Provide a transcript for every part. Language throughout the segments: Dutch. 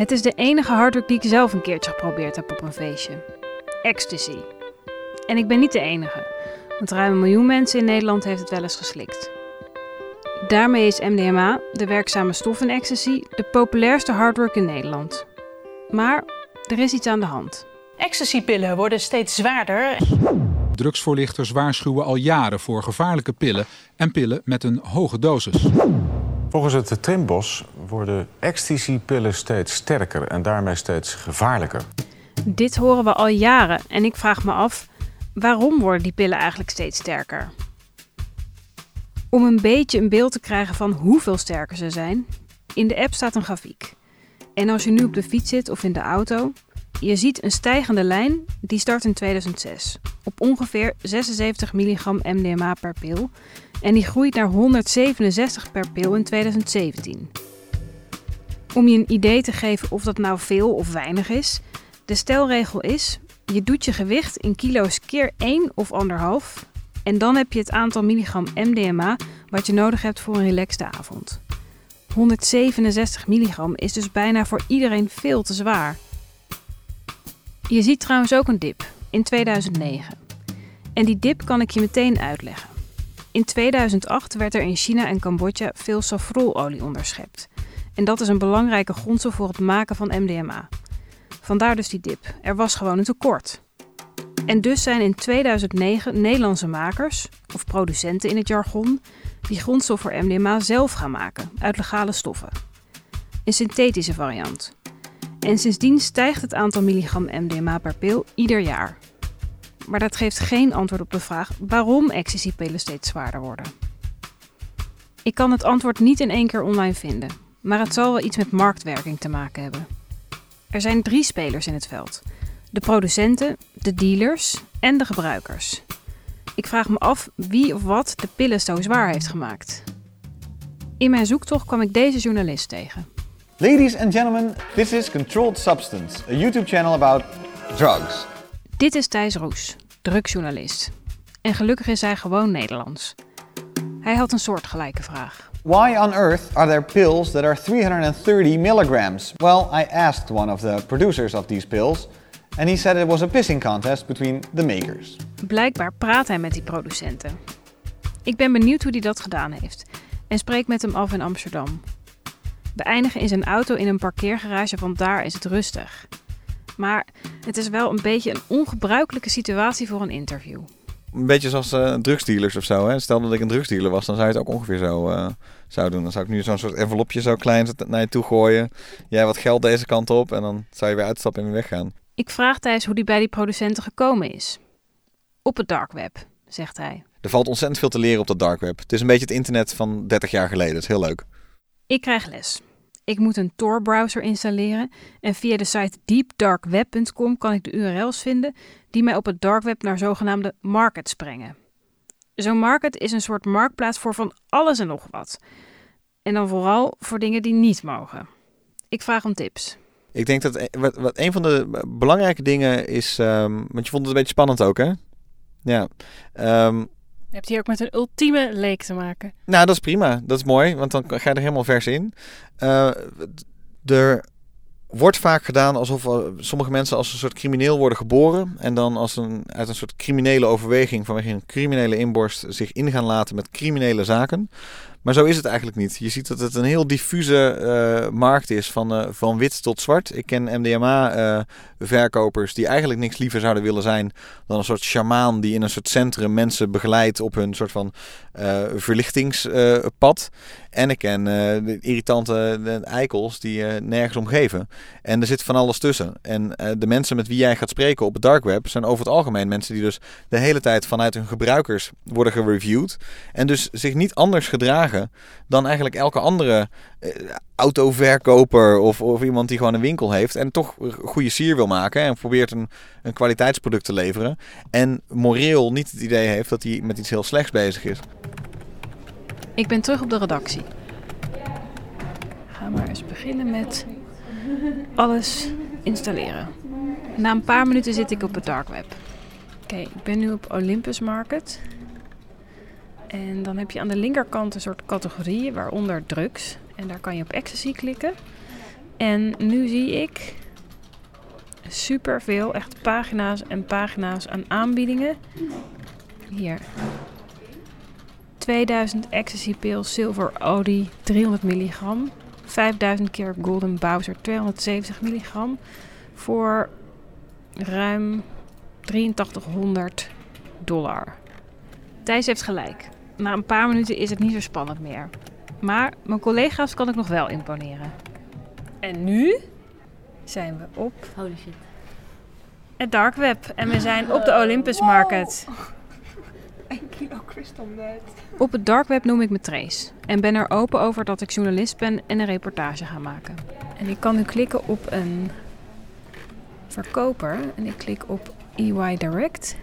Het is de enige harddruk die ik zelf een keertje geprobeerd heb op een feestje. Ecstasy. En ik ben niet de enige, want ruim een miljoen mensen in Nederland heeft het wel eens geslikt. Daarmee is MDMA, de werkzame stof in ecstasy, de populairste harddruk in Nederland. Maar er is iets aan de hand. Ecstasypillen worden steeds zwaarder. Drugsvoorlichters waarschuwen al jaren voor gevaarlijke pillen en pillen met een hoge dosis. Volgens het Trimbos worden ecstasy-pillen steeds sterker en daarmee steeds gevaarlijker. Dit horen we al jaren en ik vraag me af, waarom worden die pillen eigenlijk steeds sterker? Om een beetje een beeld te krijgen van hoeveel sterker ze zijn, in de app staat een grafiek. En als je nu op de fiets zit of in de auto, je ziet een stijgende lijn die start in 2006 op ongeveer 76 milligram MDMA per pil en die groeit naar 167 per pil in 2017. Om je een idee te geven of dat nou veel of weinig is, de stelregel is: je doet je gewicht in kilo's keer 1 of 1,5 en dan heb je het aantal milligram MDMA wat je nodig hebt voor een relaxte avond. 167 milligram is dus bijna voor iedereen veel te zwaar. Je ziet trouwens ook een dip in 2009. En die dip kan ik je meteen uitleggen. In 2008 werd er in China en Cambodja veel safrololie onderschept. En dat is een belangrijke grondstof voor het maken van MDMA. Vandaar dus die dip. Er was gewoon een tekort. En dus zijn in 2009 Nederlandse makers, of producenten in het jargon, die grondstof voor MDMA zelf gaan maken uit legale stoffen. Een synthetische variant. En sindsdien stijgt het aantal milligram MDMA per pil ieder jaar. Maar dat geeft geen antwoord op de vraag waarom ecstasypillen steeds zwaarder worden. Ik kan het antwoord niet in één keer online vinden, maar het zal wel iets met marktwerking te maken hebben. Er zijn drie spelers in het veld: de producenten, de dealers en de gebruikers. Ik vraag me af wie of wat de pillen zo zwaar heeft gemaakt. In mijn zoektocht kwam ik deze journalist tegen. Ladies and gentlemen, this is Controlled Substance, a YouTube channel about drugs. Dit is Thijs Roes, drugsjournalist. En gelukkig is hij gewoon Nederlands. Hij had een soortgelijke vraag. Why on earth are there pills that are 330 milligrams? Well, I asked one of the producers of these pills, and he said it was a pissing contest between the makers. Blijkbaar praat hij met die producenten. Ik ben benieuwd hoe hij dat gedaan heeft en spreek met hem af in Amsterdam. We eindigen in zijn auto in een parkeergarage, want daar is het rustig. Maar het is wel een beetje een ongebruikelijke situatie voor een interview. Een beetje zoals uh, drugsdealers of zo. Hè? Stel dat ik een drugsdealer was, dan zou je het ook ongeveer zo uh, zou doen. Dan zou ik nu zo'n soort envelopje zo klein naar je toe gooien. Jij wat geld deze kant op en dan zou je weer uitstappen en weer weggaan. Ik vraag Thijs hoe hij bij die producenten gekomen is. Op het dark web, zegt hij. Er valt ontzettend veel te leren op dat dark web. Het is een beetje het internet van 30 jaar geleden. Het is heel leuk. Ik krijg les. Ik moet een Tor-browser installeren en via de site deepdarkweb.com kan ik de URL's vinden die mij op het dark web naar zogenaamde markets brengen. Zo'n market is een soort marktplaats voor van alles en nog wat. En dan vooral voor dingen die niet mogen. Ik vraag om tips. Ik denk dat wat, wat een van de belangrijke dingen is, um, want je vond het een beetje spannend ook, hè? Ja. Um, je hebt hier ook met een ultieme leek te maken. Nou, dat is prima. Dat is mooi, want dan ga je er helemaal vers in. Uh, er wordt vaak gedaan alsof sommige mensen als een soort crimineel worden geboren. En dan als een, uit een soort criminele overweging vanwege een criminele inborst zich ingaan laten met criminele zaken. Maar zo is het eigenlijk niet. Je ziet dat het een heel diffuse uh, markt is, van, uh, van wit tot zwart. Ik ken MDMA-verkopers uh, die eigenlijk niks liever zouden willen zijn dan een soort shamaan die in een soort centrum mensen begeleidt op hun soort van verlichtingspad. En ik ken de irritante eikels die nergens om geven. En er zit van alles tussen. En de mensen met wie jij gaat spreken op het dark web zijn over het algemeen mensen die dus de hele tijd vanuit hun gebruikers worden gereviewd. En dus zich niet anders gedragen dan eigenlijk elke andere uh, autoverkoper of, of iemand die gewoon een winkel heeft en toch goede sier wil maken en probeert een, een kwaliteitsproduct te leveren en moreel niet het idee heeft dat hij met iets heel slechts bezig is. Ik ben terug op de redactie. Ga maar eens beginnen met alles installeren. Na een paar minuten zit ik op het dark web. Oké, ik ben nu op Olympus Market. En dan heb je aan de linkerkant een soort categorieën, waaronder drugs. En daar kan je op ecstasy klikken. En nu zie ik superveel, echt pagina's en pagina's aan aanbiedingen. Hier. 2000 ecstasy pills silver olie 300 milligram. 5000 keer golden Bowser 270 milligram. Voor ruim 8300 dollar. Thijs heeft gelijk. Na een paar minuten is het niet zo spannend meer. Maar mijn collega's kan ik nog wel imponeren. En nu zijn we op Holy shit. het dark web. En we zijn op de Olympus Market. Een kilo crystal meth. Op het dark web noem ik me Trace. En ben er open over dat ik journalist ben en een reportage ga maken. En ik kan nu klikken op een verkoper. En ik klik op EY Direct.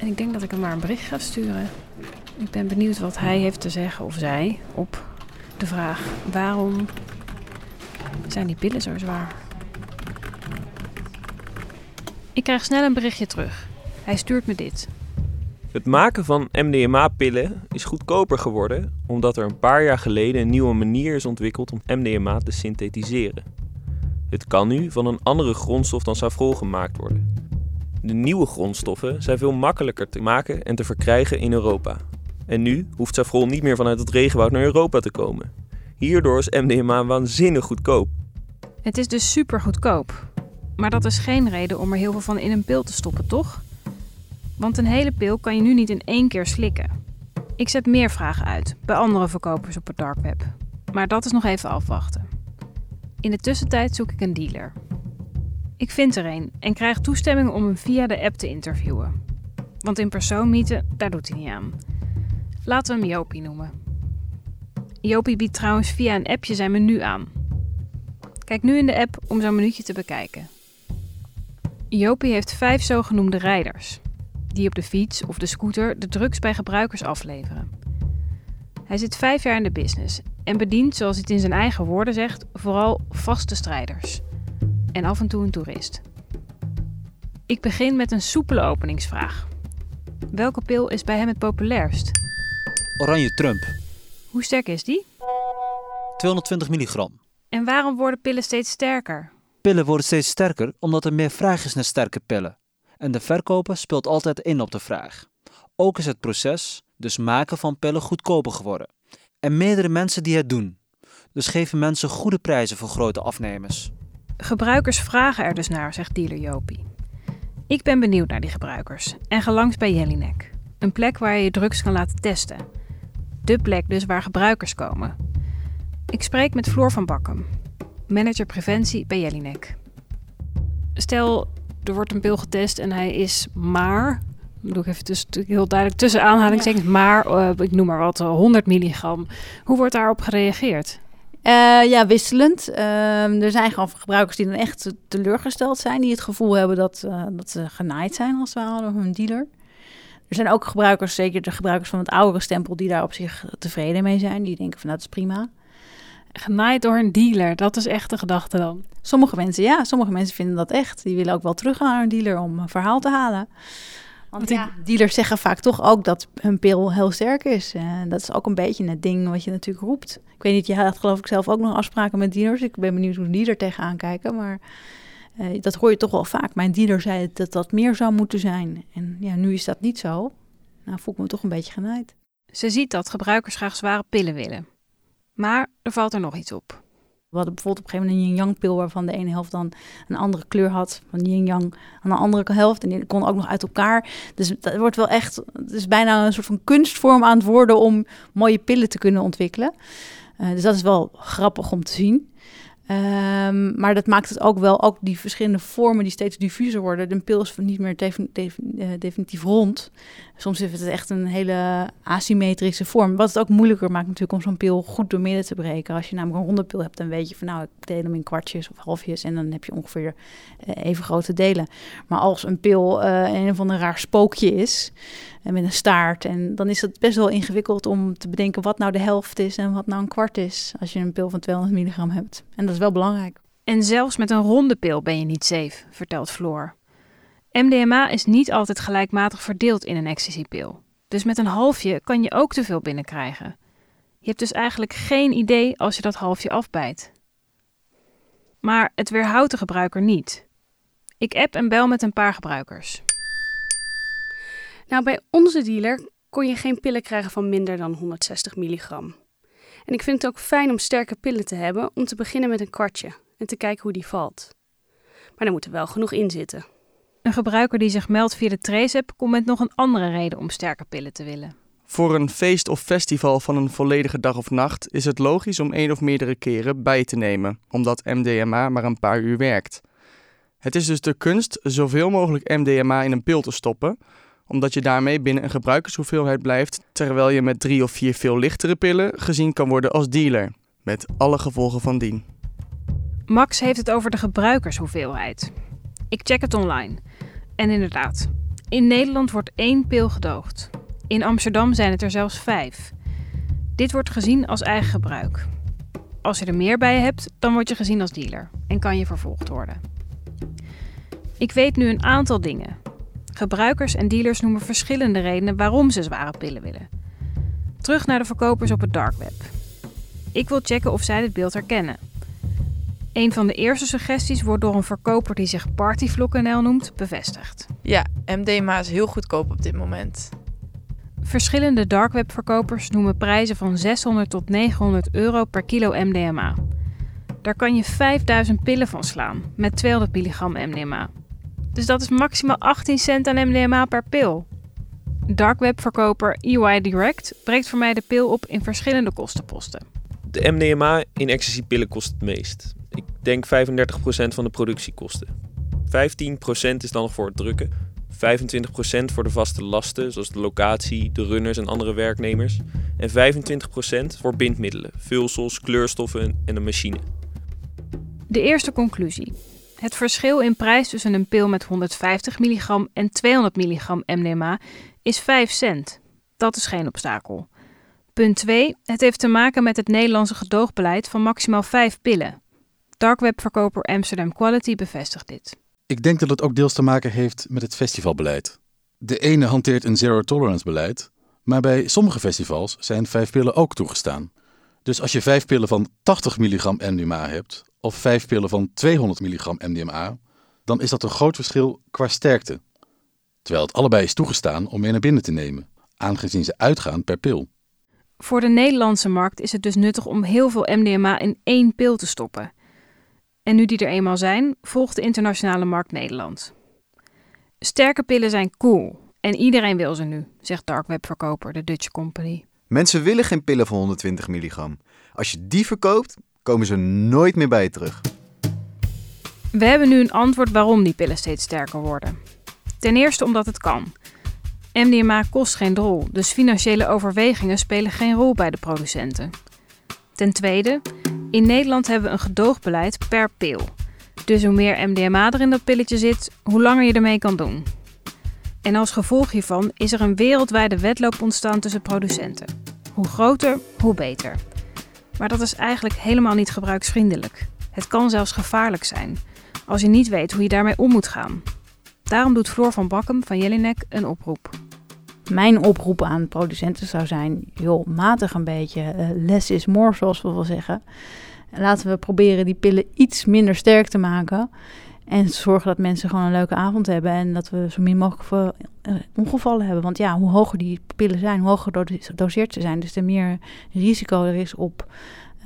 En ik denk dat ik hem maar een bericht ga sturen. Ik ben benieuwd wat hij heeft te zeggen, of zij, op de vraag: waarom zijn die pillen zo zwaar? Ik krijg snel een berichtje terug. Hij stuurt me dit. Het maken van MDMA-pillen is goedkoper geworden omdat er een paar jaar geleden een nieuwe manier is ontwikkeld om MDMA te synthetiseren. Het kan nu van een andere grondstof dan safrol gemaakt worden. De nieuwe grondstoffen zijn veel makkelijker te maken en te verkrijgen in Europa. En nu hoeft safrol niet meer vanuit het regenwoud naar Europa te komen. Hierdoor is MDMA waanzinnig goedkoop. Het is dus super goedkoop. Maar dat is geen reden om er heel veel van in een pil te stoppen, toch? Want een hele pil kan je nu niet in één keer slikken. Ik zet meer vragen uit bij andere verkopers op het dark web. Maar dat is nog even afwachten. In de tussentijd zoek ik een dealer. Ik vind er een en krijg toestemming om hem via de app te interviewen. Want in persoon meeten, daar doet hij niet aan. Laten we hem Jopie noemen. Jopie biedt trouwens via een appje zijn menu aan. Kijk nu in de app om zo'n minuutje te bekijken. Jopie heeft vijf zogenoemde rijders, die op de fiets of de scooter de drugs bij gebruikers afleveren. Hij zit vijf jaar in de business en bedient, zoals hij het in zijn eigen woorden zegt, vooral vaste strijders. En af en toe een toerist. Ik begin met een soepele openingsvraag. Welke pil is bij hem het populairst? Oranje Trump, Hoe sterk is die? 220 milligram. En waarom worden pillen steeds sterker? Pillen worden steeds sterker omdat er meer vraag is naar sterke pillen. En de verkoper speelt altijd in op de vraag. Ook is het proces, dus maken van pillen, goedkoper geworden. En meerdere mensen die het doen. Dus geven mensen goede prijzen voor grote afnemers. Gebruikers vragen er dus naar, zegt dealer Jopie. Ik ben benieuwd naar die gebruikers en ga langs bij Jellinek. Een plek waar je je drugs kan laten testen. De plek dus waar gebruikers komen. Ik spreek met Floor van Bakken, manager preventie bij Jellinek. Stel, er wordt een pil getest en hij is maar, doe ik even tussen, heel duidelijk tussen aanhalingstekens, maar, eh, ik noem maar wat, eh, 100 milligram. Hoe wordt daarop gereageerd? Eh, ja, wisselend. Ehm, er zijn gewoon gebruikers die dan echt teleurgesteld zijn. Die het gevoel hebben dat, eh, dat ze genaaid zijn als het ware door hun dealer. Er zijn ook gebruikers, zeker de gebruikers van het oudere stempel, die daar op zich tevreden mee zijn. Die denken van nou, dat is prima. Genaaid door een dealer, dat is echt de gedachte dan. Sommige mensen, ja, sommige mensen vinden dat echt. Die willen ook wel terug naar hun dealer om een verhaal te halen. Want die- ja, dealers zeggen vaak toch ook dat hun pil heel sterk is. En dat is ook een beetje het ding wat je natuurlijk roept. Ik weet niet, je had geloof ik zelf ook nog afspraken met dealers. Ik ben benieuwd hoe die er tegenaan kijken. Maar eh, dat hoor je toch wel vaak. Mijn dealer zei dat dat meer zou moeten zijn. En ja, nu is dat niet zo. Nou, voel ik me toch een beetje genaaid. Ze ziet dat gebruikers graag zware pillen willen. Maar er valt er nog iets op. We hadden bijvoorbeeld op een gegeven moment een yin-yang pil... waarvan de ene helft dan een andere kleur had. Van yin-yang aan de andere helft. En die kon ook nog uit elkaar. Dus dat wordt wel echt... Het is bijna een soort van kunstvorm aan het worden... om mooie pillen te kunnen ontwikkelen. Eh, dus dat is wel grappig om te zien. Ehm, maar dat maakt het ook wel, ook die verschillende vormen die steeds diffuser worden. De pil is niet meer eh, definitief rond. Soms is het echt een hele asymmetrische vorm. Wat het ook moeilijker maakt natuurlijk om zo'n pil goed door midden te breken. Als je namelijk een ronde pil hebt, dan weet je van nou, ik deel hem in kwartjes of halfjes. En dan heb je ongeveer eh, even grote delen. Maar als een pil eh, een of ander raar spookje is, en met een staart. En dan is het best wel ingewikkeld om te bedenken wat nou de helft is en wat nou een kwart is. Als je een pil van 200 milligram hebt. En dat is wel belangrijk. En zelfs met een ronde pil ben je niet safe, vertelt Floor. MDMA is niet altijd gelijkmatig verdeeld in een ecstasypil. Dus met een halfje kan je ook te veel binnenkrijgen. Je hebt dus eigenlijk geen idee als je dat halfje afbijt. maar het weerhoudt de gebruiker niet. Ik app en bel met een paar gebruikers. Nou, bij onze dealer kon je geen pillen krijgen van minder dan 160 milligram. En ik vind het ook fijn om sterke pillen te hebben om te beginnen met een kwartje en te kijken hoe die valt. Maar er moet er wel genoeg in zitten. Een gebruiker die zich meldt via de Trace-app komt met nog een andere reden om sterke pillen te willen. Voor een feest of festival van een volledige dag of nacht is het logisch om één of meerdere keren bij te nemen, omdat MDMA maar een paar uur werkt. Het is dus de kunst zoveel mogelijk MDMA in een pil te stoppen, omdat je daarmee binnen een gebruikershoeveelheid blijft, terwijl je met drie of vier veel lichtere pillen gezien kan worden als dealer, met alle gevolgen van dien. Max heeft het over de gebruikershoeveelheid. Ik check het online. En inderdaad, in Nederland wordt één pil gedoogd. In Amsterdam zijn het er zelfs vijf. Dit wordt gezien als eigen gebruik. Als je er meer bij hebt, dan word je gezien als dealer en kan je vervolgd worden. Ik weet nu een aantal dingen. Gebruikers en dealers noemen verschillende redenen waarom ze zware pillen willen. Terug naar de verkopers op het dark web. Ik wil checken of zij dit beeld herkennen. Een van de eerste suggesties wordt door een verkoper die zich Partyvlog.nl noemt bevestigd. Ja, MDMA is heel goedkoop op dit moment. Verschillende darkwebverkopers noemen prijzen van 600 tot 900 euro per kilo MDMA. Daar kan je 5000 pillen van slaan met 200 milligram MDMA. Dus dat is maximaal 18 cent aan MDMA per pil. Darkwebverkoper EY Direct breekt voor mij de pil op in verschillende kostenposten. De MDMA in ecstasy-pillen kost het meest. Ik denk 35% van de productiekosten. 15% is dan nog voor het drukken. 25% voor de vaste lasten, zoals de locatie, de runners en andere werknemers. En 25% voor bindmiddelen, vulsels, kleurstoffen en een machine. De eerste conclusie. Het verschil in prijs tussen een pil met 150 milligram en 200 milligram MDMA is 5 cent. Dat is geen obstakel. Punt 2. Het heeft te maken met het Nederlandse gedoogbeleid van maximaal 5 pillen. Darkwebverkoper Amsterdam Quality bevestigt dit. Ik denk dat het ook deels te maken heeft met het festivalbeleid. De ene hanteert een zero-tolerance beleid, maar bij sommige festivals zijn vijf pillen ook toegestaan. Dus als je vijf pillen van 80 milligram MDMA hebt, of vijf pillen van 200 milligram MDMA, dan is dat een groot verschil qua sterkte. Terwijl het allebei is toegestaan om mee naar binnen te nemen, aangezien ze uitgaan per pil. Voor de Nederlandse markt is het dus nuttig om heel veel MDMA in één pil te stoppen. En nu die er eenmaal zijn, volgt de internationale markt Nederland. Sterke pillen zijn cool en iedereen wil ze nu, zegt darkwebverkoper de Dutch Company. Mensen willen geen pillen van 120 milligram. Als je die verkoopt, komen ze nooit meer bij je terug. We hebben nu een antwoord waarom die pillen steeds sterker worden. Ten eerste omdat het kan. MDMA kost geen drol, dus financiële overwegingen spelen geen rol bij de producenten. Ten tweede, in Nederland hebben we een gedoogbeleid per pil. Dus hoe meer MDMA er in dat pilletje zit, hoe langer je ermee kan doen. En als gevolg hiervan is er een wereldwijde wedloop ontstaan tussen producenten. Hoe groter, hoe beter. Maar dat is eigenlijk helemaal niet gebruiksvriendelijk. Het kan zelfs gevaarlijk zijn, als je niet weet hoe je daarmee om moet gaan. Daarom doet Floor van Bakkum van Jelinek een oproep. Mijn oproep aan producenten zou zijn: joh, matig een beetje. Uh, less is more, zoals we wel zeggen. Laten we proberen die pillen iets minder sterk te maken. En zorgen dat mensen gewoon een leuke avond hebben. En dat we zo min mogelijk uh, ongevallen hebben. Want ja, hoe hoger die pillen zijn, hoe hoger gedoseerd ze zijn. Dus te meer risico er is op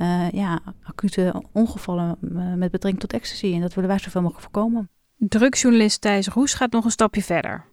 uh, ja, acute ongevallen met betrekking tot ecstasy. En dat willen wij zoveel mogelijk voorkomen. Drugsjournalist Thijs Roes gaat nog een stapje verder.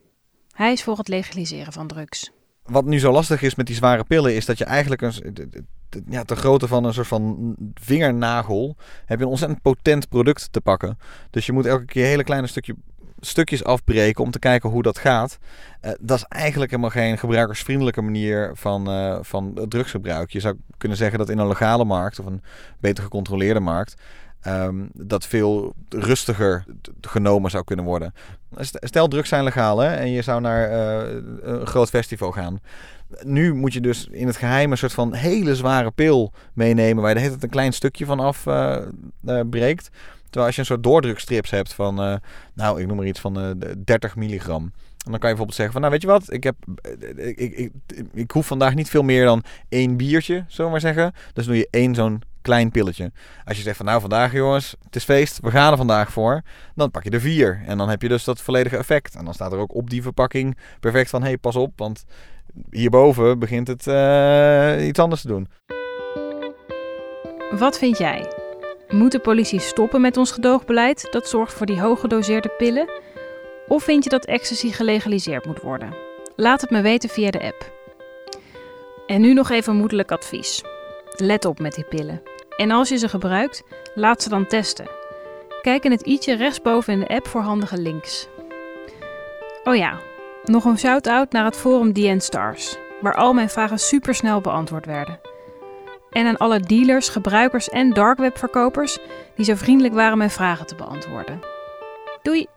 Hij is voor het legaliseren van drugs. Wat nu zo lastig is met die zware pillen, is dat je eigenlijk een, ja, ter grootte van een soort van vingernagel heb je een ontzettend potent product te pakken. Dus je moet elke keer hele kleine stukje, stukjes afbreken om te kijken hoe dat gaat. Uh, dat is eigenlijk helemaal geen gebruikersvriendelijke manier van, uh, van drugsgebruik. Je zou kunnen zeggen dat in een legale markt of een beter gecontroleerde markt Um, dat veel rustiger genomen zou kunnen worden. Stel, drugs zijn legaal hè, en je zou naar uh, een groot festival gaan. Nu moet je dus in het geheim een soort van hele zware pil meenemen... waar je de een klein stukje van af uh, uh, breekt. Terwijl als je een soort doordrukstrips hebt van, nou, ik noem maar iets van 30 milligram... En dan kan je bijvoorbeeld zeggen van, nou weet je wat, ik, heb, ik, ik, ik, ik hoef vandaag niet veel meer dan één biertje, zullen maar zeggen. Dus doe je één zo'n klein pilletje. Als je zegt van nou vandaag jongens, het is feest, we gaan er vandaag voor. Dan pak je er vier. En dan heb je dus dat volledige effect. En dan staat er ook op die verpakking perfect van hé hey, pas op, want hierboven begint het uh, iets anders te doen. Wat vind jij? Moet de politie stoppen met ons gedoogbeleid dat zorgt voor die hooggedoseerde pillen? Of vind je dat ecstasy gelegaliseerd moet worden? Laat het me weten via de app. En nu nog even moedelijk advies. Let op met die pillen. En als je ze gebruikt, laat ze dan testen. Kijk in het i'tje rechtsboven in de app voor handige links. Oh ja, nog een shout-out naar het forum DN Stars, waar al mijn vragen supersnel beantwoord werden. En aan alle dealers, gebruikers en darkwebverkopers die zo vriendelijk waren mijn vragen te beantwoorden. Doei!